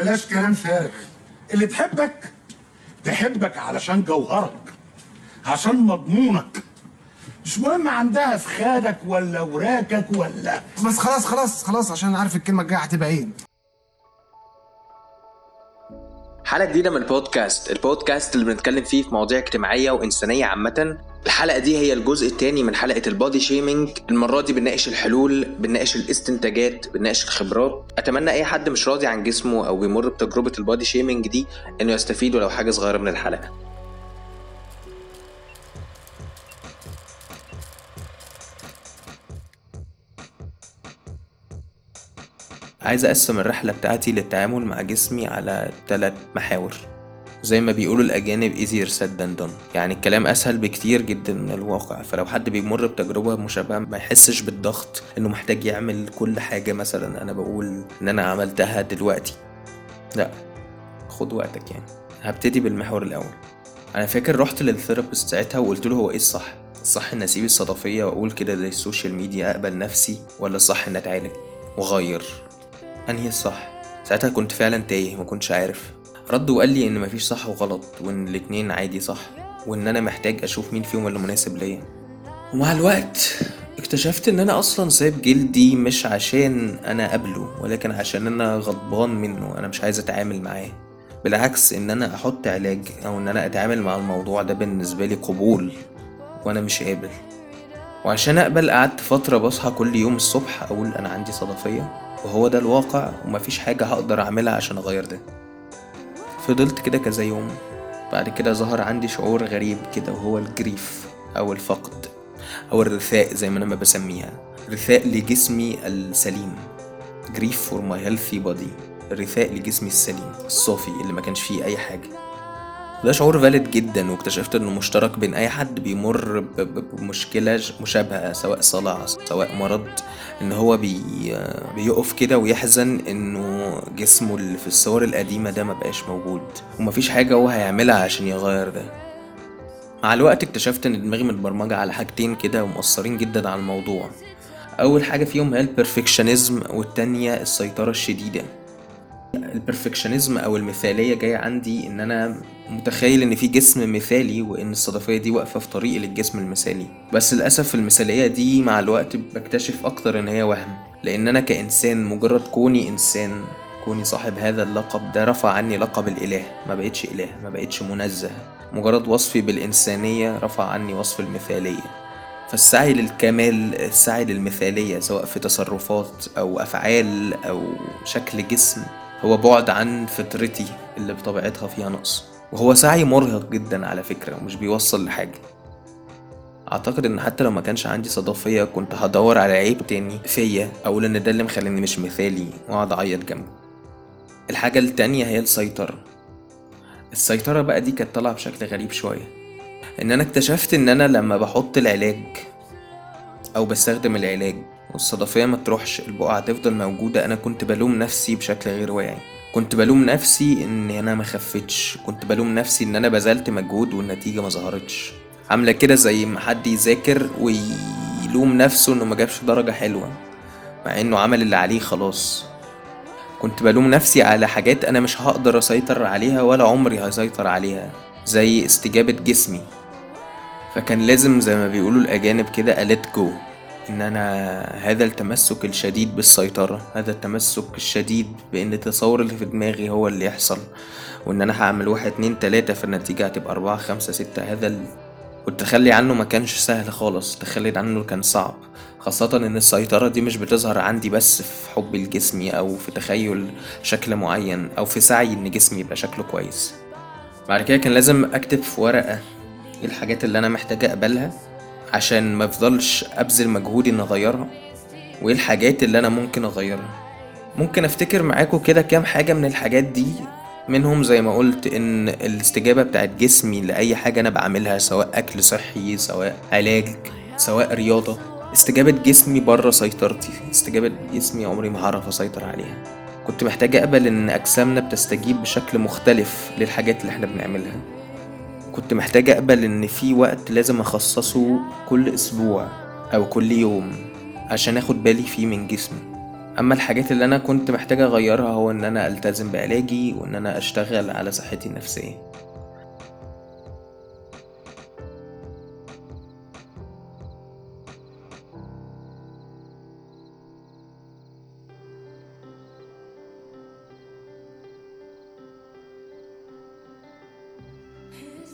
بلاش كلام فارغ. اللي تحبك تحبك علشان جوهرك عشان مضمونك. مش مهم عندها فخادك ولا وراكك ولا. بس خلاص خلاص خلاص عشان عارف الكلمة الجاية هتبقى إيه. حلقة جديدة من ال podcast ال podcast اللي بنتكلم فيه في مواضيع اجتماعية وإنسانية عامة الحلقة دي هي الجزء الثاني من حلقة ال body shaming. المرة دي بنناقش الحلول بنناقش الاستنتاجات بنناقش الخبرات. أتمنى أي حد مش راضي عن جسمه أو بيمر بتجربة ال body shaming دي إنه يستفيد ولو حاجة صغيرة من الحلقة. عايز أقسم الرحلة بتاعتي للتعامل مع جسمي على ثلاث محاور. زي ما بيقولوا الأجانب easier said than done. يعني الكلام أسهل بكتير جدا من الواقع. فلو حد بيمر بتجربة مشابهة ما يحسش بالضغط إنه محتاج يعمل كل حاجة مثلا أنا بقول إن أنا عملتها دلوقتي. لا خد وقتك يعني. هبتدي بالمحور الأول. أنا فاكر رحت لل therapist ساعتها وقلت له هو إيه الصح؟ الصح إن أسيب الصدفية وأقول كده زي ال social media أقبل نفسي ولا الصح إن أتعالج؟ وأغير انهي الصح. ساعتها كنت فعلا تايه ما كنتش عارف. رد وقال لي إن مفيش صح وغلط وإن الاتنين عادي صح وإن أنا محتاج أشوف مين فيهم اللي مناسب ليا. ومع الوقت اكتشفت إن أنا أصلا سايب جلدي مش عشان أنا قبله ولكن عشان أنا غضبان منه أنا مش عايز أتعامل معاه. بالعكس إن أنا أحط علاج أو إن أنا أتعامل مع الموضوع ده بالنسبة لي قبول وأنا مش قابل. وعشان أقبل قعدت فترة بصحى كل يوم الصبح أقول أنا عندي صدفية. وهو ده الواقع ومفيش حاجة هقدر أعملها عشان أغير ده. فضلت كده كذا يوم بعد كده ظهر عندي شعور غريب كده وهو الجريف أو الفقد أو الرثاء زي ما أنا ما بسميها. رثاء لجسمي السليم. grief for my healthy body. رثاء لجسمي السليم الصافي اللي ما كانش فيه أي حاجة. ده شعور valid جدا واكتشفت إنه مشترك بين أي حد بيمر ب- ب- بمشكلة مشابهة سواء صلع سواء مرض إن هو بي بيقف كده ويحزن إنه جسمه اللي في الصور القديمة ده مبقاش موجود ومفيش حاجة هو هيعملها عشان يغير ده. مع الوقت اكتشفت إن دماغي متبرمجة على حاجتين كده ومؤثرين جدا على الموضوع. أول حاجة فيهم هي البرفكشنزم والتانية السيطرة الشديدة. البرفكشنزم أو المثالية جاية عندي إن أنا متخيل إن في جسم مثالي وإن الصدفية دي واقفة في طريقي للجسم المثالي. بس للأسف المثالية دي مع الوقت بكتشف أكتر إن هي وهم لأن أنا كإنسان مجرد كوني إنسان كوني صاحب هذا اللقب ده رفع عني لقب الإله ما بقتش إله ما بقتش منزه. مجرد وصفي بالإنسانية رفع عني وصف المثالية. فالسعي للكمال السعي للمثالية سواء في تصرفات أو أفعال أو شكل جسم هو بعد عن فطرتي اللي بطبيعتها فيها نقص. وهو سعي مرهق جدا على فكرة ومش بيوصل لحاجة. أعتقد إن حتى لو ما كانش عندي صدفية كنت هدور على عيب تاني فيا أقول إن ده اللي مخليني مش مثالي وأقعد أعيط جنبه. الحاجة التانية هي السيطرة. السيطرة بقى دي كانت طالعة بشكل غريب شوية. إن أنا اكتشفت إن أنا لما بحط العلاج أو بستخدم العلاج والصدفية ما تروحش البقعة تفضل موجودة. أنا كنت بلوم نفسي بشكل غير واعي. كنت بلوم نفسي ان أنا ما خفتش. كنت بلوم نفسي إن أنا بذلت مجهود والنتيجة ما ظهرتش. عاملة كده زي ما حد يذاكر ويلوم نفسه إنه ما جابش درجة حلوة مع إنه عمل اللي عليه خلاص. كنت بلوم نفسي على حاجات أنا مش هقدر أسيطر عليها ولا عمري هسيطر عليها زي استجابة جسمي. فكان لازم زي ما بيقولوا الأجانب كده ألت جو إن أنا هذا التمسك الشديد بالسيطرة هذا التمسك الشديد بإن التصور اللي في دماغي هو اللي يحصل وإن أنا هعمل واحد اتنين تلاتة فالنتيجة هتبقى أربعة خمسة ستة هذا ال... والتخلي عنه ما كانش سهل خالص التخلي عنه كان صعب خاصة إن السيطرة دي مش بتظهر عندي بس في حب لجسمي أو في تخيل شكل معين أو في سعي إن جسمي يبقى شكله كويس. بعد كده كان لازم أكتب في ورقة إيه الحاجات اللي أنا محتاج أقبلها. عشان ما افضلش ابذل مجهود ان أغيرها؟ وإيه الحاجات اللي أنا ممكن أغيرها؟ ممكن أفتكر معاكم كده كام حاجة من الحاجات دي منهم زي ما قلت إن الاستجابة بتاعت جسمي لأي حاجة أنا بعملها سواء أكل صحي سواء علاج سواء رياضة استجابة جسمي بره سيطرتي. استجابة جسمي عمري ما هعرف أسيطر عليها. كنت محتاج أقبل إن أجسامنا بتستجيب بشكل مختلف للحاجات اللي إحنا بنعملها. كنت محتاج أقبل إن في وقت لازم أخصصه كل أسبوع أو كل يوم عشان آخد بالي فيه من جسمي. أما الحاجات اللي أنا كنت محتاج أغيرها هو إن أنا ألتزم بعلاجي وإن أنا أشتغل على صحتي النفسية.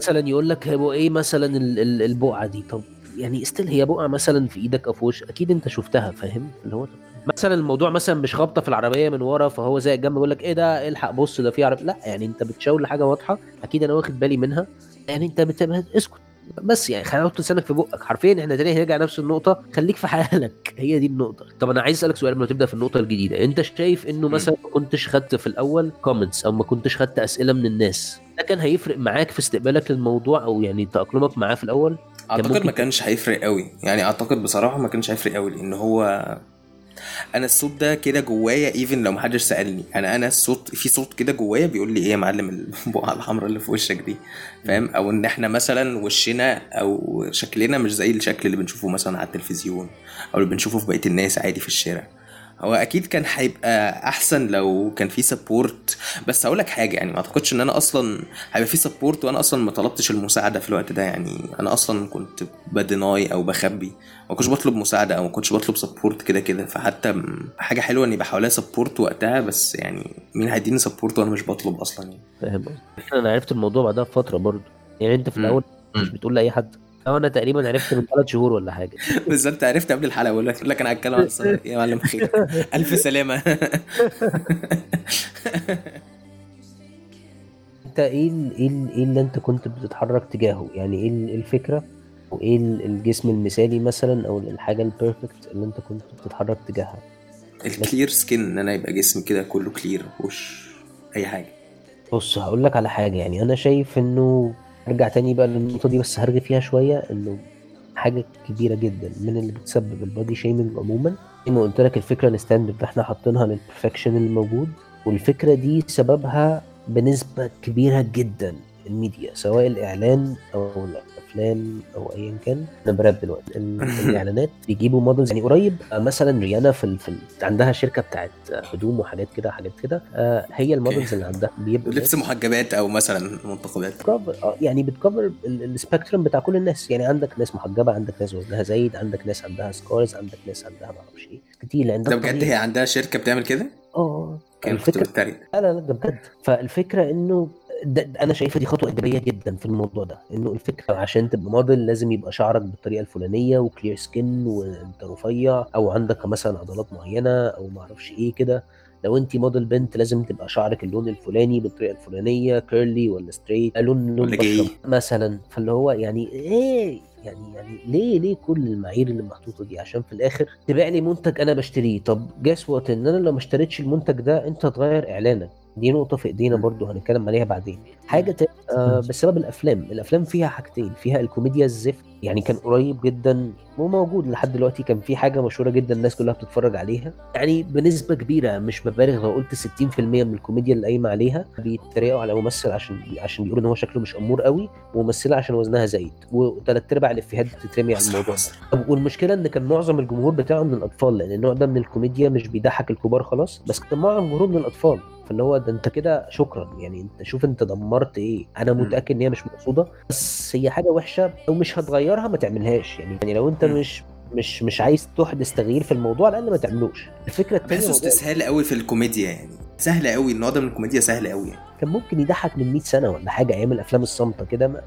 مثلا يقول لك هو إيه مثلا ال- ال- البقعة دي؟ طب يعني still هي بقعة مثلا في إيدك أو في وش أكيد أنت شفتها فاهم؟ اللي هو مثلا الموضوع مثلا مش خبطه في العربية من ورا فهو زي الجنب يقول لك إيه ده؟ إلحق بص ده في عربيه لا يعني أنت بتشاور لحاجة واضحة أكيد أنا واخد بالي منها. يعني أنت بت... اسكت. بس يعني خلينا نحط لسانك في بقك. حرفيا إحنا تاني هنرجع نفس النقطة. خليك في حالك. هي دي النقطة. طب أنا عايز أسألك سؤال قبل ما تبدأ في النقطة الجديدة. أنت شايف إنه مثلا ما كنتش خدت في الأول comments أو ما كنتش خدت أسئلة من الناس؟ ده كان هيفرق معاك في استقبالك للموضوع أو يعني تأقلمك معاه في الأول؟ أعتقد ممكن- ما كانش هيفرق قوي. يعني أعتقد بصراحة ما كانش هيفرق قوي لأن هو أنا الصوت ده كده جوايا even لو محدش سألني. أنا أنا الصوت في صوت كده جوايا بيقول لي إيه يا معلم البقعة الحمراء اللي في وشك دي؟ فاهم؟ أو إن إحنا مثلا وشنا أو شكلنا مش زي الشكل اللي بنشوفه مثلا على التلفزيون أو اللي بنشوفه في بقية الناس عادي في الشارع. هو أكيد كان هيبقى أحسن لو كان في support بس هقول لك حاجة يعني ما أعتقدش إن أنا أصلا هيبقى في support وأنا أصلا ما طلبتش المساعدة في الوقت ده يعني أنا أصلا كنت ب deny أو بخبي ما كنتش بطلب مساعدة أو ما كنتش بطلب support كده كده فحتى حاجة حلوة إني بحاول support وقتها بس يعني مين هيديني support وأنا مش بطلب أصلا يعني فاهم؟ أنا عرفت الموضوع بعدها بفترة برضه يعني أنت في. الأول مش. بتقول لأي حد أو أنا تقريبا عرفت من ثلاث شهور ولا حاجة. بالظبط عرفت قبل الحلقة بقول لك لك أنا هتكلم عن. يا معلم خير ألف سلامة. أنت إيه إيه إيه اللي أنت كنت بتتحرك تجاهه؟ يعني إيه ال- الفكرة؟ وإيه ال- الجسم المثالي مثلا أو الحاجة ال perfect اللي أنت كنت بتتحرك تجاهها؟ ال clear skin إن أنا يبقى جسمي كده كله clear وش أي حاجة. بص هقول لك على حاجة يعني أنا شايف إنه ارجع تاني بقى للنقطة دي بس هرغي فيها شوية إنه حاجة كبيرة جدا من اللي بتسبب ال body shaming عموما. زي ما قلت لك الفكرة ال standard اللي إحنا حاطينها لل perfection الموجود والفكرة دي سببها بنسبة كبيرة جدا. الميديا سواء الإعلان أو الأفلام أو ايا كان. أنا براب دلوقتي. ال- الإعلانات بيجيبوا models يعني قريب آه، مثلا ريانا في, ال... في ال... عندها شركة بتاعت آه، هدوم وحاجات كده حاجات كده. آه، هي ال models اللي عندها. بيبقوا لبس محجبات أو مثلا منتقبات يعني بت cover ال- ال spectrum بتاع كل الناس. يعني عندك ناس محجبة عندك ناس وزنها زايد عندك ناس عندها scars عندك ناس عندها ما أعرفش إيه. كتير عندها ده بجد هي عندها شركة بتعمل كده؟ آه. الفكرة لا لا لا ده بجد. فالفكرة إنه ده أنا شايفة دي خطوة إيجابية جدا في الموضوع ده إنه الفكرة عشان تبقى موديل لازم يبقى شعرك بالطريقة الفلانية و clear skin وأنت رفيع أو عندك مثلا عضلات معينة أو ما أعرفش إيه كده. لو أنت موديل بنت لازم تبقى شعرك اللون الفلاني بالطريقة الفلانية curly ولا straight لون لون جاي. مثلا. فاللي هو يعني إيه؟ يعني يعني ليه ليه كل المعايير اللي محطوطة دي؟ عشان في الآخر تبيع لي منتج أنا بشتريه. طب guess what إن أنا لو ما اشتريتش المنتج ده أنت تغير إعلانك. دي نقطة في إيدينا برضو هنتكلم عليها بعدين. حاجة تانية آه بسبب الأفلام الأفلام فيها حاجتين فيها الكوميديا الزفت يعني كان قريب جدا وموجود لحد دلوقتي. كان في حاجة مشهورة جدا الناس كلها بتتفرج عليها. يعني بنسبة كبيرة مش ببالغ لو قلت 60% من الكوميديا اللي قايمة عليها بيتريقوا على ممثل عشان عشان بيقولوا إن هو شكله مش أمور قوي وممثلة عشان وزنها زايد. وثلاث أرباع الإفيهات بتترمي على الموضوع ده. والمشكلة إن كان معظم الجمهور بتاعه من الأطفال لأن النوع ده من الكوميديا مش بيضحك الكبار خلاص. بس كان معظم الجمهور من الأطفال. فاللي هو ده أنت كده شكرا. يعني أنت شوف أنت دمرت إيه. أنا. متأكد إن هي مش مقصودة. بس هي حاجة وحشة لو مش هتغيرها ما تعملهاش. يعني يعني لو أنت. مش مش مش عايز تحدث تغيير في الموضوع على الاقل ما تعملوش. الفكرة الثانية بحسه استسهال قوي في الكوميديا يعني. سهل قوي النوع ده من الكوميديا سهل قوي يعني. كان ممكن يضحك من 100 سنة ولا حاجة أيام الأفلام الصامتة كده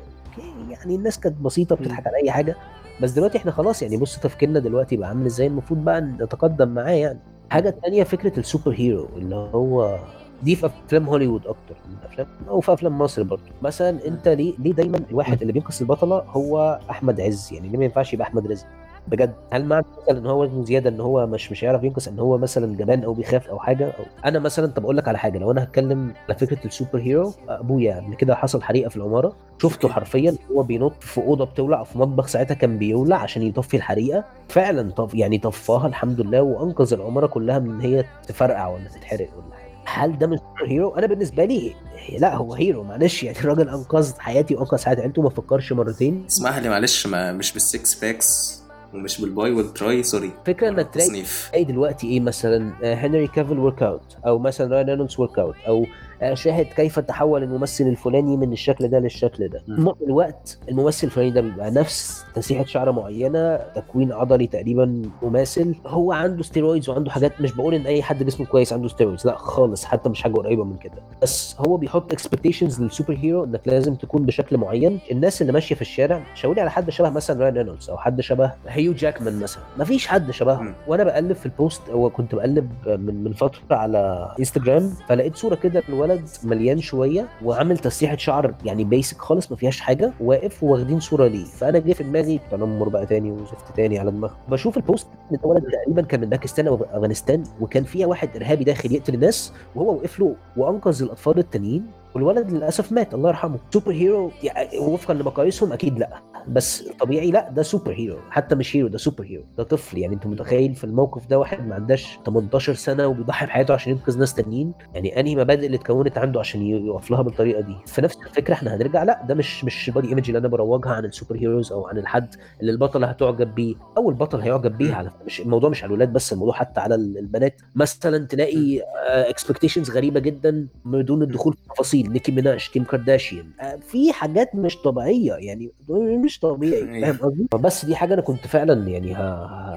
يعني الناس كانت بسيطة بتضحك على أي حاجة. بس دلوقتي إحنا خلاص يعني بص تفكيرنا دلوقتي بقى عامل إزاي؟ المفروض بقى نتقدم معاه يعني. حاجة تانية فكرة ال superhero اللي هو دي في أفلام هوليوود أكتر من افلام أو في أفلام مصر برضه. مثلا أنت ليه ليه دايما الواحد اللي بينقذ البطلة هو أحمد عز؟ يعني ليه ما ينفعش يبقى أحمد رزق؟ بجد. هل معنى مثلا إن هو وزنه زيادة إن هو مش مش هيعرف ينقذ إن هو مثلا جبان أو بيخاف أو حاجة؟ أو أنا مثلا طب أقول لك على حاجة. لو أنا هتكلم على فكرة ال superhero أبويا قبل كده حصل حريقة في العمارة. شفته حرفيا هو بينط في أوضة بتولع في مطبخ ساعتها كان بيولع عشان يطفي الحريقة. فعلا طف يعني طفاها الحمد لله وأنقذ العمارة كلها من إن هي تفرقع ولا تتحرق ولا هل ده من superhero؟ أنا بالنسبة لي لا هو hero معلش. يعني الراجل أنقذ حياتي وأنقذ حياه عيلته ما فكرش مرتين؟ اسمح لي معلش ما مش بال six packs ومش بال bi وال tri sorry فكرة إنك تلاقي دلوقتي إيه مثلا؟ هنري كافيل workout أو مثلا راين رينولدز workout أو شاهد كيف تحول الممثل الفلاني من الشكل ده للشكل ده. مم. مع الوقت الممثل الفلاني ده بيبقى نفس تسريحه شعر معينة تكوين عضلي تقريبا مماثل. هو عنده steroids وعنده حاجات مش بقول إن أي حد جسمه كويس عنده steroids لا خالص حتى مش حاجة قريبة من كده. بس هو بيحط expectations لل superhero إنك لازم تكون بشكل معين. الناس اللي ماشية في الشارع شاوري على حد شبه مثلا راين رينولدز أو حد شبه هيو جاكمان مثلا. مفيش حد شبهه. وأنا بقلب في ال post هو كنت بقلب من من فترة على انستجرام فلقيت صورة كده الولد مليان شوية وعامل تسريحة شعر يعني basic خالص ما فيهاش حاجة واقف واخدين صورة ليه. فأنا جه في دماغي تنمر بقى تاني وزفت تاني على دماغي بشوف ال post إن الولد تقريبا كان من باكستان أو أفغانستان وكان فيها واحد إرهابي داخل يقتل الناس وهو وقف له وأنقذ الأطفال التانيين. والولد للأسف مات الله يرحمه. super hero يعني وفقا لمقاييسهم أكيد لأ. بس طبيعي لأ ده super hero حتى مش hero ده super hero ده طفل. يعني أنت متخيل في الموقف ده واحد ما عندهاش 18 سنة وبيضحي بحياته عشان ينقذ ناس تانيين؟ يعني أنهي مبادئ اللي اتكونت عنده عشان يقف لها بالطريقة دي؟ في نفس الفكرة إحنا هنرجع لأ ده مش مش ال body image اللي أنا بروجها عن ال super heroes أو عن الحد اللي البطله هتعجب بيه. أو البطل هيعجب بيه على مش الموضوع مش على الولاد بس الموضوع حتى على ال- البنات. مثلا تلاقي expectations غريبة جدا بدون الدخول في تفاصيل نيكي ميناج كيم كارداشيان آه، في حاجات مش طبيعية يعني مش طبيعي أيوة. فاهم قصدي؟ بس دي حاجة أنا كنت فعلا يعني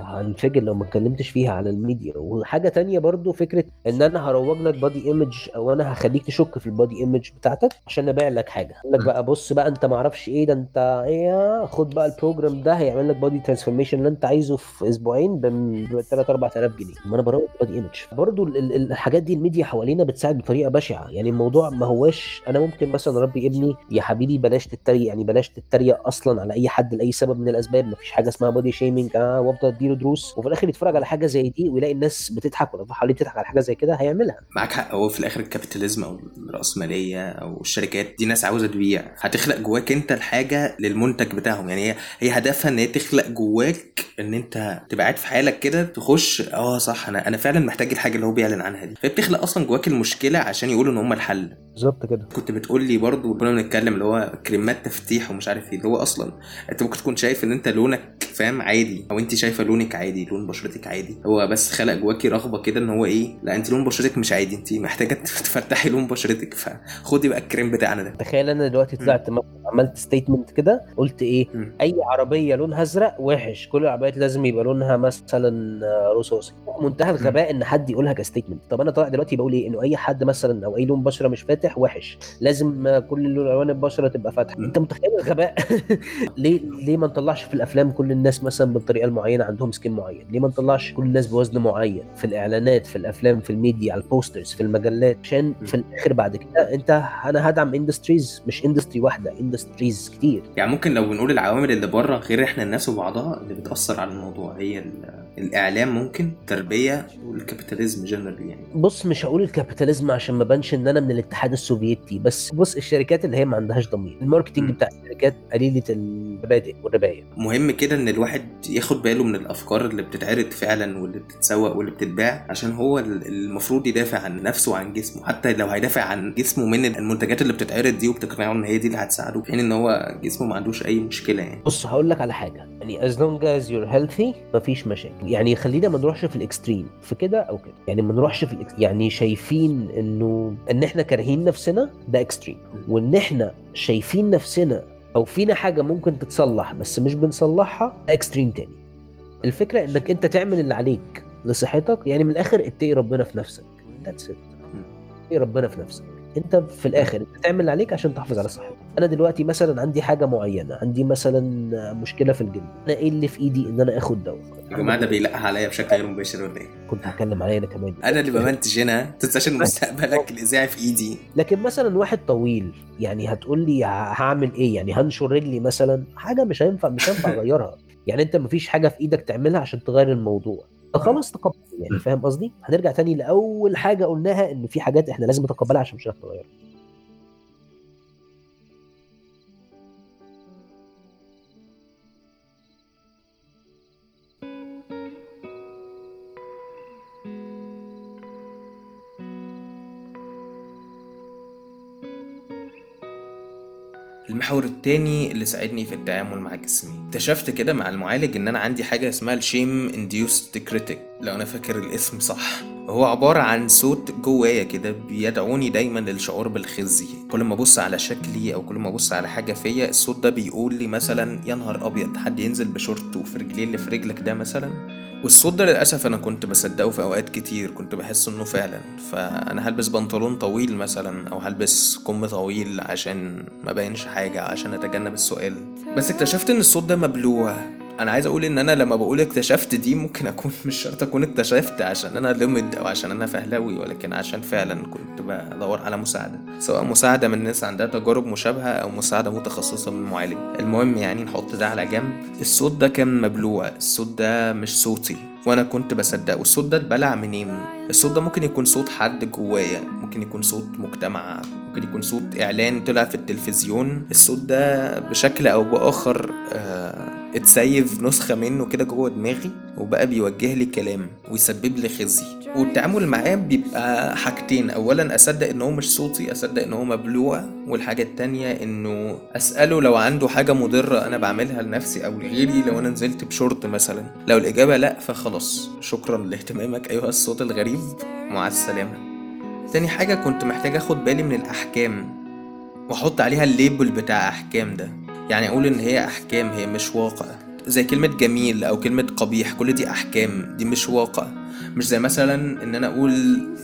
هنفجر لو ما اتكلمتش فيها على الميديا. وحاجة تانية برضو فكرة إن أنا هروج لك body image أو أنا هخليك تشك في ال body image بتاعتك عشان أبيع لك حاجة. أقول لك بقى بص بقى أنت ما أعرفش إيه ده أنت إيه خد بقى ال program ده هيعمل لك body transformation اللي أنت عايزه في أسبوعين ب 3 4000 جنيه. ما أنا بروج body image برضو ال- ال- الحاجات دي الميديا حوالينا بتساعد بطريقة بشعة. يعني الموضوع ما هواش أنا ممكن مثلا اربي ابني يا حبيبي بلاش تتريق يعني بلاش تتريق أصلا على أي حد لأي سبب من الأسباب مفيش حاجة اسمها body shaming آه وأفضل أديله دروس وفي الآخر يتفرج على حاجة زي دي ويلاقي الناس بتضحك ولا حواليه بتضحك على حاجة زي كده هيعملها. معاك حق هو في الآخر ال capitalism أو الرأسمالية أو الشركات دي ناس عاوزة تبيع هتخلق جواك أنت الحاجة للمنتج بتاعهم يعني هي هي هدفها إن هي تخلق جواك إن أنت تبقى قاعد في حالك كده تخش آه صح أنا أنا فعلا محتاج الحاجة اللي هو بيعلن عنها دي. فهي بتخلق أصلا جواك المشكلة عشان يقولوا إن هم الحل. بالظبط. كده. كنت بتقول لي برضو كنا بنتكلم اللي هو كريمات تفتيح ومش عارف إيه اللي هو أصلا أنت ممكن تكون شايف إن أنت لونك فاهم؟ عادي. أو انت شايفة لونك عادي لون بشرتك عادي. هو بس خلق جواكي رغبة كده ان هو إيه لا انت لون بشرتك مش عادي انت محتاجة تفتحي لون بشرتك فخدي بقى الكريم بتاعنا ده. تخيل أنا دلوقتي طلعت م- عملت statement كده قلت إيه مم. اي عربية لونها أزرق وحش كل العربيات لازم يبقى لونها مثلا رصاصي منتهى الغباء ان حد يقولها ك statement طب أنا طالع دلوقتي بقول إيه انه اي حد مثلا أو اي لون بشرة مش فاتح وحش لازم كل الوان البشرة تبقى فاتحة. انت متخيل الغباء؟ ليه ليه ما نطلعش في الأفلام كل الناس مثلا بالطريقة المعينه عندهم skin معين. ليه ما نطلعش كل الناس بوزن معين في الإعلانات في الأفلام في الميديا على ال posters في المجلات؟ عشان في الآخر بعد كده أنت أنا هدعم industries مش industry واحدة industries كتير. يعني ممكن لو بنقول العوامل اللي بره غير إحنا الناس وبعضها اللي بتأثر على الموضوع هي ال- الإعلام ممكن التربيه وال capitalism generally يعني. بص مش هقول ال capitalism عشان ما بانش إن أنا من الاتحاد السوفيتي بس بص الشركات اللي هي ما عندهاش ضمير. ال marketing. بتاع الشركات قليلة المبادئ والرباية. مهم كده إن الواحد ياخد باله من الأفكار اللي بتتعرض فعلا واللي بتتسوق واللي بتتباع عشان هو ال- المفروض يدافع عن نفسه وعن جسمه. حتى لو هيدافع عن جسمه من المنتجات اللي بتتعرض دي وبتقنعه إن هي دي اللي هتساعده في حين إن هو جسمه ما عندوش أي مشكلة يعني. بص هقول لك على حاجة. يعني as long as you're healthy مفيش مشاكل. يعني خلينا ما نروحش في ال extreme في كده أو كده. يعني ما نروحش في ال ex... يعني شايفين إنه إن إحنا كارهين نفسنا ده extreme. وإن إحنا شايفين نفسنا أو فينا حاجة ممكن تتصلح بس مش بنصلحها ده extreme تاني. الفكرة إنك أنت تعمل اللي عليك لصحتك يعني من الآخر اتقي ربنا في نفسك. that's it اتقي ربنا في نفسك. انت في الآخر انت تعمل اللي عليك عشان تحافظ على صحتك. أنا دلوقتي مثلا عندي حاجة معينة عندي مثلا مشكلة في الجلد. أنا إيه اللي في إيدي إن أنا آخد دواء؟ يا جماعة ده بيلقح عليا بشكل غير مباشر ولا إيه؟ كنت هتكلم عليا أنا كمان. أنا اللي بمنتج هنا تنساش ان مستقبلك الإذاعي في إيدي. لكن مثلا واحد طويل يعني هتقول لي هعمل إيه؟ يعني هنشر رجلي مثلا؟ حاجة مش هينفع مش هينفع أغيرها. يعني أنت مفيش حاجة في إيدك تعملها عشان تغير الموضوع. خلاص تقبل يعني فاهم قصدي؟ هنرجع تاني لأول حاجة قلناها إن في حاجات إحنا لازم نتقبلها عشان مش هنعرف نغيرها. المحور التاني اللي ساعدني في التعامل مع جسمي. اكتشفت كده مع المعالج إن أنا عندي حاجة اسمها ال shame induced critic لو أنا فاكر الاسم صح. هو عبارة عن صوت جوايا كده بيدعوني دايما للشعور بالخزي. كل ما أبص على شكلي أو كل ما أبص على حاجة فيا الصوت ده بيقول لي مثلا يا نهار أبيض حد ينزل بشورت وفي رجليه اللي في رجلك ده مثلا؟ والصوت ده للأسف أنا كنت بصدقه في أوقات كتير كنت بحس إنه فعلا. فأنا هلبس بنطلون طويل مثلا أو هلبس كم طويل عشان ما بينش حاجة عشان أتجنب السؤال. بس اكتشفت إن الصوت ده مبلوع. أنا عايز أقول إن أنا لما بقول اكتشفت دي ممكن أكون مش شرط أكون اكتشفت عشان أنا لمد أو عشان أنا فهلاوي ولكن عشان فعلا كنت بدور على مساعدة سواء مساعدة من ناس عندها تجارب مشابهة أو مساعدة متخصصة من معالج. المهم يعني نحط ده على جنب. الصوت ده كان مبلوع الصوت ده مش صوتي وأنا كنت بصدقه. والصوت ده اتبلع منين؟ الصوت ده ممكن يكون صوت حد جوايا ممكن يكون صوت مجتمع ممكن يكون صوت إعلان طلع في التلفزيون. الصوت ده بشكل أو بآخر آه اتسيف نسخة منه كده جوه دماغي وبقى بيوجه لي كلام ويسبب لي خزي. والتعامل معاه بيبقى حاجتين اولا أصدق إن هو مش صوتي أصدق إن هو مبلوع والحاجة التانية إنه أسأله لو عنده حاجة مضرة أنا بعملها لنفسي أو لغيري لو أنا نزلت بشورت مثلا. لو الإجابة لأ فخلاص. شكرا لاهتمامك أيها الصوت الغريب. مع السلامة. تاني حاجة كنت محتاج أخد بالي من الأحكام وأحط عليها الليبل بتاع أحكام ده. يعني أقول إن هي أحكام هي مش واقع. زي كلمة جميل أو كلمة قبيح كل دي أحكام دي مش واقع. مش زي مثلا إن أنا أقول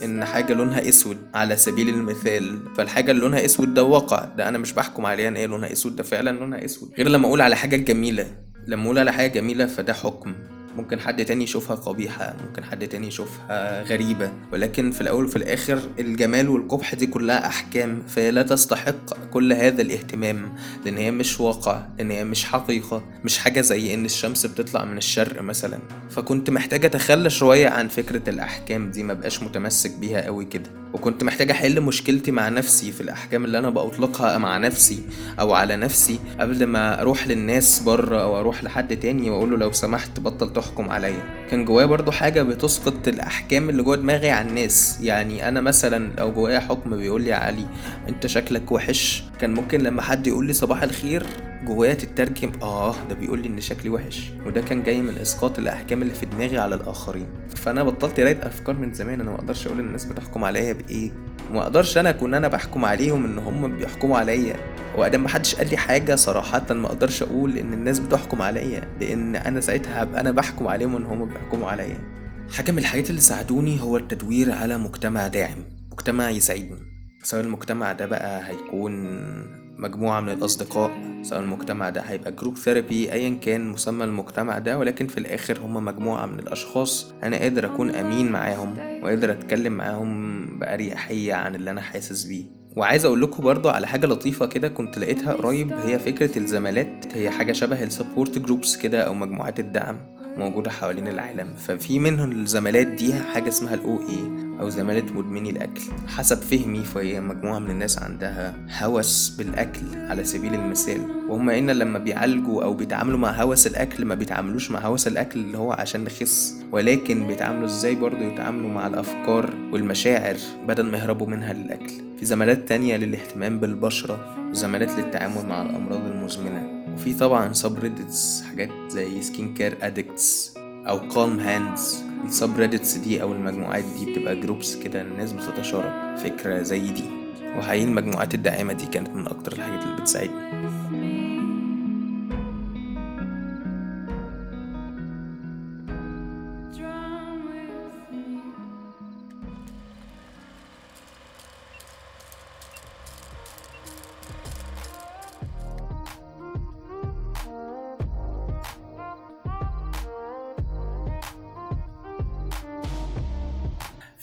إن حاجة لونها أسود على سبيل المثال فالحاجة اللي لونها أسود ده واقع. ده أنا مش بحكم عليها إن هي لونها أسود ده فعلا لونها أسود. غير لما أقول على حاجة جميلة. لما أقول على حاجة جميلة فده حكم. ممكن حد تاني يشوفها قبيحة ممكن حد تاني يشوفها غريبة. ولكن في الأول وفي الآخر الجمال والقبح دي كلها أحكام فهي لا تستحق كل هذا الاهتمام لأن هي مش واقع لأن هي مش حقيقة مش حاجة زي إن الشمس بتطلع من الشرق مثلا. فكنت محتاج أتخلى شوية عن فكرة الأحكام دي مبقاش متمسك بيها قوي كده. وكنت محتاج أحل مشكلتي مع نفسي في الأحكام اللي أنا بأطلقها مع نفسي أو على نفسي قبل ما أروح للناس بره أو أروح لحد تاني وأقوله لو سمحت بطل تحكم عليا. كان جوايا برضو حاجة بتسقط الأحكام اللي جوا دماغي على الناس. يعني أنا مثلا لو جوايا حكم بيقول لي علي أنت شكلك وحش. كان ممكن لما حد يقول لي صباح الخير جوايا تترجم آه ده بيقول لي إن شكلي وحش. وده كان جاي من إسقاط الأحكام اللي في دماغي على الآخرين. فأنا بطلت قرايه أفكار من زمان أنا ما أقدرش أقول الناس بتحكم عليا بإيه؟ وما أقدرش أنا أكون أنا بحكم عليهم إن هم بيحكموا عليا. وأدام محدش قال لي حاجة صراحة ما أقدرش أقول إن الناس بتحكم عليا لأن أنا ساعتها أنا بحكم عليهم إن هم بيحكموا عليا. حاجة من الحاجات اللي ساعدوني هو التدوير على مجتمع داعم مجتمع يساعدني. سواء المجتمع ده بقى هيكون مجموعة من الأصدقاء سواء المجتمع ده هيبقى group therapy أيا كان مسمى المجتمع ده ولكن في الآخر هما مجموعة من الأشخاص أنا قادر أكون أمين معاهم وقادر أتكلم معاهم بأريحية عن اللي أنا حاسس بيه. وعايز أقول لكم برضو على حاجة لطيفة كده كنت لقيتها قريب هي فكرة الزمالات هي حاجة شبه ال support groups كده أو مجموعات الدعم. موجودة حوالين العالم. ففي منهم الزمالات دي حاجة اسمها الاو اي أو زمالة مدمني الأكل. حسب فهمي فهي مجموعة من الناس عندها هوس بالأكل على سبيل المثال. وهم إن لما بيعالجوا أو بيتعاملوا مع هوس الأكل ما بيتعاملوش مع هوس الأكل اللي هو عشان نخس. ولكن بيتعاملوا إزاي برضو يتعاملوا مع الأفكار والمشاعر بدل ما يهربوا منها للأكل. في زمالات تانية للاهتمام بالبشرة وزمالات للتعامل مع الأمراض المزمنة. وفي طبعا سبريدتس حاجات زي سكين كير ادكتس أو كالم هاندز السبريدتس دي أو المجموعات دي بتبقى جروبس كده الناس بتتشارك فكرة زي دي. وحقيقي المجموعات الداعمة دي كانت من أكتر الحاجات اللي بتساعدني.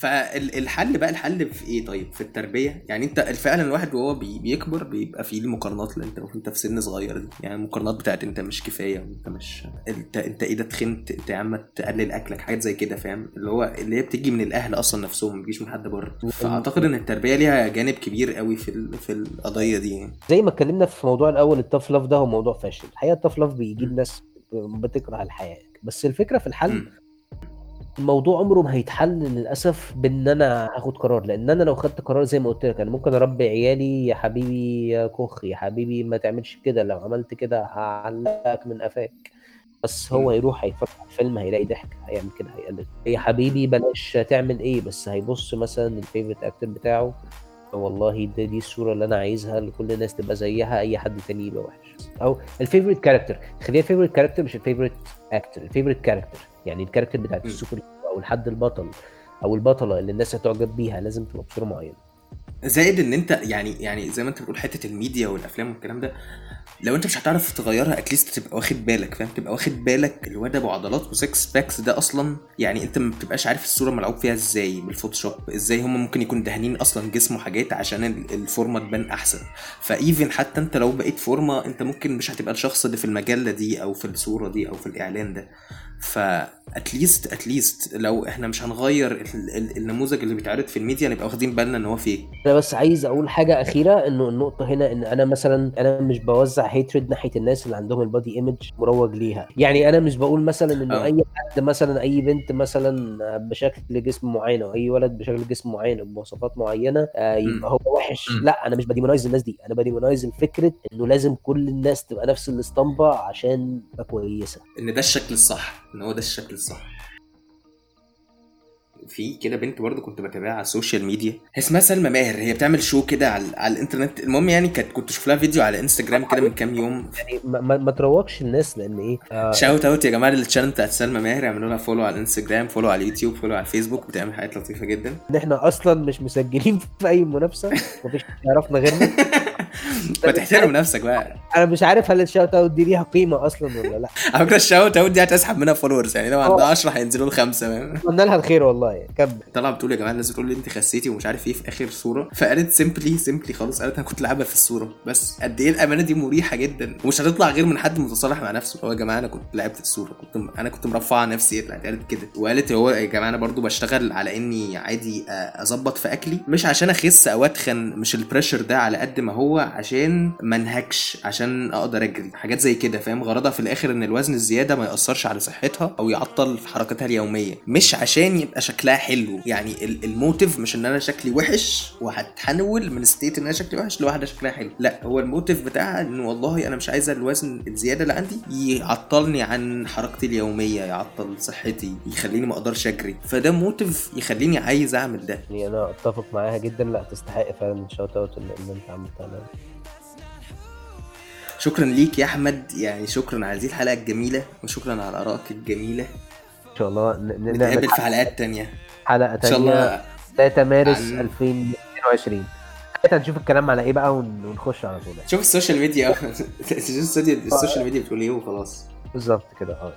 فالحل بقى الحل في إيه طيب؟ في التربية. يعني أنت فعلا الواحد وهو بي- بيكبر بيبقى فيه المقارنات اللي أنت وأنت في سن صغير دي. يعني المقارنات بتاعت أنت مش كفاية وانت مش أنت أنت إيه ده تخنت أنت يا عم تقلل أكلك حاجات زي كده فاهم؟ اللي هو اللي هي بتيجي من الأهل أصلا نفسهم ما بتجيش من حد بره. فأعتقد إن التربية ليها جانب كبير قوي في ال- في القضية دي يعني. زي ما اتكلمنا في موضوع الأول ال tough love ده هو موضوع فاشل. الحقيقة ال tough love بيجيب ناس بتكره الحياة. بس الفكرة في الحل. الموضوع عمره ما هيتحل للأسف بإن أنا هاخد قرار لإن أنا لو خدت قرار زي ما قلت لك أنا ممكن أربي عيالي يا حبيبي يا كخ يا حبيبي ما تعملش كده لو عملت كده هعلقك من قفاك. بس هو هيروح هيتفرج على الفيلم هيلاقي ضحك هيعمل كده هيقلد. يا حبيبي بلاش تعمل إيه بس هيبص مثلا ال favorite actor بتاعه والله ده دي الصورة اللي أنا عايزها لكل الناس تبقى زيها أي حد تاني يبقى وحش. أو ال favorite character خليها الفيفورت كاركتر مش الفيفورت أكتر الفيفورت كاركتر يعني الكاركتر بتاعت. السوبر أو الحد البطل أو البطلة اللي الناس هتعجب بيها لازم تبقى بصورة معينة. زائد إن أنت يعني يعني زي ما أنت بتقول حتة الميديا والأفلام والكلام ده لو أنت مش هتعرف تغيرها at least تبقى واخد بالك فاهم؟ تبقى واخد بالك الواد أبو عضلات و six packs ده أصلا يعني أنت ما بتبقاش عارف الصورة ملعوب فيها إزاي بالفوتوشوب إزاي هم ممكن يكون دهنين أصلا جسمه حاجات عشان ال- الفورمة تبان أحسن. ف even حتى أنت لو بقيت فورمة أنت ممكن مش هتبقى الشخص اللي في المجلة دي أو في الصورة دي أو في الإعلان ده. ف at least at least لو إحنا مش هنغير ال- ال- النموذج اللي بيتعرض في الميديا نبقى واخدين بالنا إن هو فيك أنا بس عايز أقول حاجة أخيرة إنه النقطة هنا إن أنا مثلا أنا مش بوزع hatred ناحية الناس اللي عندهم ال body image مروج ليها يعني أنا مش بقول مثلا إنه آه. أي حد مثلا أي بنت مثلا بشكل جسم معين أو أي ولد بشكل جسم معين بمواصفات معينة آه،. يبقى هو وحش. لا أنا مش ب demonize الناس دي أنا ب demonize الفكرة إنه لازم كل الناس تبقى نفس الاسطمبة عشان تبقى كويسة إن ده الشكل الصح إن هو ده الشكل الصح. في كده بنت برضه كنت بتابعها على ال social media. اسمها سلمى ماهر. هي بتعمل show كده على, على الإنترنت. المهم يعني كانت كنت أشوف لها فيديو على انستجرام كده من كام يوم. يعني ما, ما, تروجش الناس لأن إيه آه shout out يا جماعة لل channel بتاعت سلمى ماهر. اعملوا لها follow على الانستجرام follow على اليوتيوب follow على الفيسبوك بتعمل حاجات لطيفة جدا. إن إحنا أصلا مش مسجلين في أي منافسة. مفيش يعرفنا غيرنا. ما تحترم نفسك بقى. أنا مش عارف هل ال shout out دي ليها قيمة أصلا ولا لأ. على فكرة ال shout out دي هتسحب منها followers يعني لو عندها 10 هينزلوا لخمسة أتمنى لها الخير والله كمل. طلع بتقول يا جماعة الناس بتقول لي أنت خسيتي ومش عارف إيه في آخر صورة. فقالت simply simply خالص قالت أنا كنت لعبه في الصورة. بس قد إيه الأمانة دي مريحة جدا. ومش هتطلع غير من حد متصالح مع نفسه. هو يا جماعة أنا كنت لعبت الصورة كنت م... أنا كنت مرفعه نفسي طلعت قالت كده. وقالت هو يا جماعة أنا برضو بشتغل على إني عادي آه، أظبط في أكلي. مش عشان أخس أو أتخن مش ال pressure ده على قد ما هو عشان ما انهكش عشان أقدر اجري. حاجات زي كده فاهم؟ غرضها في الآخر ان الوزن الزيادة ما يأثرش على صحتها أو يعطل في حركتها اليومية. مش عشان يبقى شكلها حلو. يعني ال- ال motive مش إن أنا شكلي وحش وهتحول من state إن أنا شكلي وحش لواحده شكلها حلو. لا هو ال motive بتاعها إن والله أنا مش عايزة الوزن الزيادة اللي عندي يعطلني عن حركتي اليومية يعطل صحتي يخليني ما أقدرش أجري. فده motive يخليني عايز أعمل ده. يعني أنا أتفق معاها جدا. لا تستحق فعلا ال shout out اللي أنت عملتها شكرا ليك يا أحمد. يعني شكرا على هذه الحلقة الجميلة وشكرا على آرائك الجميلة. إن شاء الله. نتقابل في حلقات تانية. حلقة إن شاء تانية. الله 3 مارس عن- 2022 ساعتها نشوف الكلام على إيه بقى ون- ونخش على طول. شوف ال social media. شوف ال social media بتقول إيه وخلاص. بالظبط كده. آه.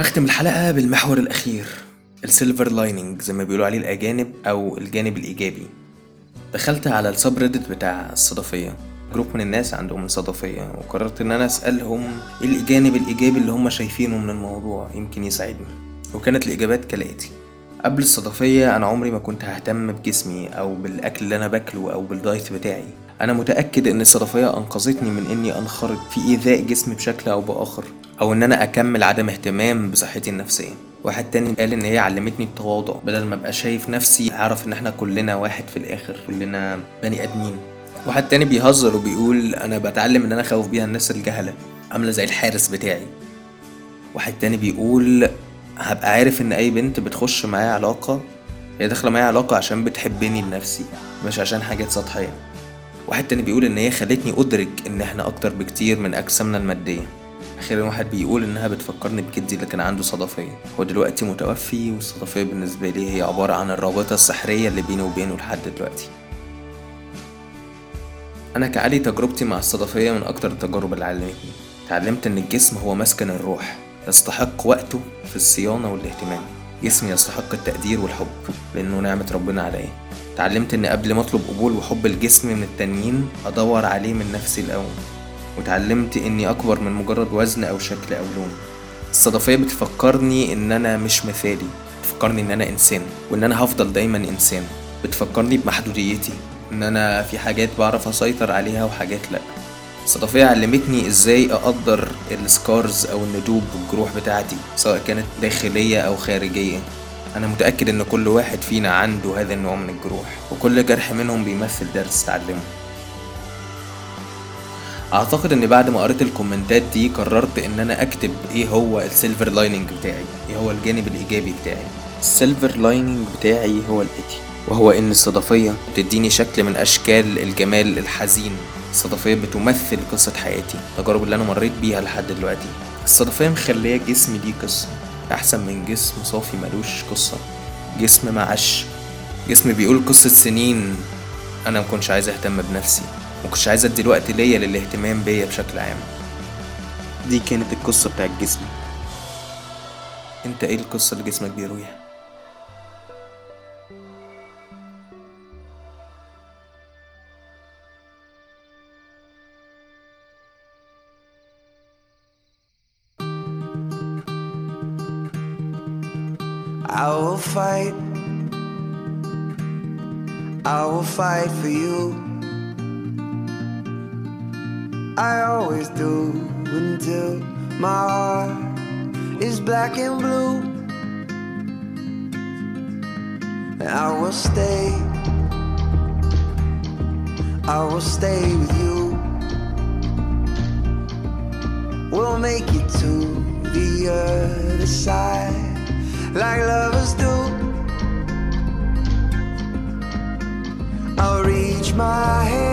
هختم الحلقة بالمحور الأخير ال silver lining زي ما بيقولوا عليه الأجانب أو الجانب الإيجابي. دخلت على ال sub بتاع الصدفية. group من الناس عندهم الصدفية وقررت إن أنا أسألهم إيه الجانب الإيجابي اللي هم شايفينه من الموضوع يمكن يساعدني. وكانت الإجابات كالآتي. قبل الصدفية أنا عمري ما كنت ههتم بجسمي أو بالأكل اللي أنا باكله أو بال diet بتاعي. أنا متأكد إن الصدفية أنقذتني من إني أنخرط في إيذاء جسمي بشكل أو بآخر. أو إن أنا أكمل عدم اهتمام بصحتي النفسية. واحد تاني قال إن هي علمتني التواضع. بدل ما أبقى شايف نفسي أعرف إن إحنا كلنا واحد في الآخر كلنا بني آدمين. واحد تاني بيهزر وبيقول أنا بتعلم إن أنا أخوف بيها الناس الجهلة. عاملة زي الحارس بتاعي. واحد تاني بيقول هبقى عارف إن أي بنت بتخش معايا علاقة هي داخلة معايا علاقة عشان بتحبني لنفسي مش عشان حاجات سطحية. واحد تاني بيقول إن هي خلتني أدرك إن إحنا أكتر بكتير من أجسامنا المادية. أخيرا واحد بيقول إنها بتفكرني بجدي اللي كان عنده صدفية. هو دلوقتي متوفي والصدفية بالنسبة لي هي عبارة عن الرابطة السحرية اللي بيني وبينه لحد دلوقتي. أنا كعلي تجربتي مع الصدفية من أكتر التجارب اللي علمتني. اتعلمت إن الجسم هو مسكن الروح يستحق وقته في الصيانة والاهتمام. جسمي يستحق التقدير والحب لأنه نعمة ربنا عليا. اتعلمت إن قبل ما أطلب قبول وحب الجسم من التانيين أدور عليه من نفسي الأول. واتعلمت إني أكبر من مجرد وزن أو شكل أو لون. الصدفية بتفكرني إن أنا مش مثالي بتفكرني إن أنا إنسان وإن أنا هفضل دايما إنسان. بتفكرني بمحدوديتي إن أنا في حاجات بعرف أسيطر عليها وحاجات لأ. الصدفية علمتني إزاي أقدر السكارز أو الندوب والجروح بتاعتي سواء كانت داخلية أو خارجية. أنا متأكد إن كل واحد فينا عنده هذا النوع من الجروح وكل جرح منهم بيمثل درس تعلمه. أعتقد ان بعد ما قريت الكومنتات دي قررت إن أنا أكتب إيه هو ال silver lining بتاعي إيه هو الجانب الإيجابي بتاعي. ال silver lining بتاعي هو الاتي وهو إن الصدفية بتديني شكل من أشكال الجمال الحزين. الصدفية بتمثل قصة حياتي التجارب اللي أنا مريت بيها لحد دلوقتي. الصدفية مخلية جسمي ليه قصة أحسن من جسم صافي ملوش قصة. جسم معش جسم بيقول قصة سنين أنا مكنش عايز أهتم بنفسي. مكنتش عايز أدي الوقت ليا للاهتمام بيا بشكل عام دي كانت القصة بتاعت جسمي أنت إيه القصة اللي جسمك بيرويها I will fight. I will fight for you. I always do until my heart is black and blue. I will stay. I will stay with you. We'll make it to the other side like lovers do. I'll reach my hands